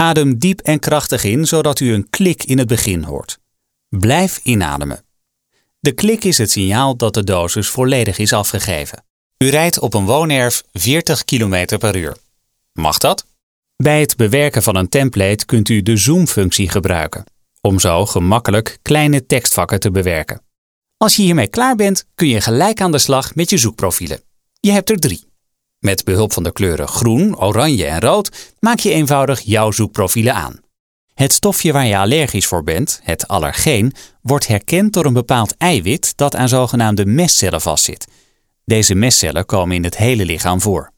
Adem diep en krachtig in, zodat u een klik in het begin hoort. Blijf inademen. De klik is het signaal dat de dosis volledig is afgegeven. U rijdt op een woonerf 40 km per uur. Mag dat? Bij het bewerken van een template kunt u de zoom-functie gebruiken, om zo gemakkelijk kleine tekstvakken te bewerken. Als je hiermee klaar bent, kun je gelijk aan de slag met je zoekprofielen. Je hebt er drie. Met behulp van de kleuren groen, oranje en rood maak je eenvoudig jouw zoekprofielen aan. Het stofje waar je allergisch voor bent, het allergeen, wordt herkend door een bepaald eiwit dat aan zogenaamde mestcellen vastzit. Deze mestcellen komen in het hele lichaam voor.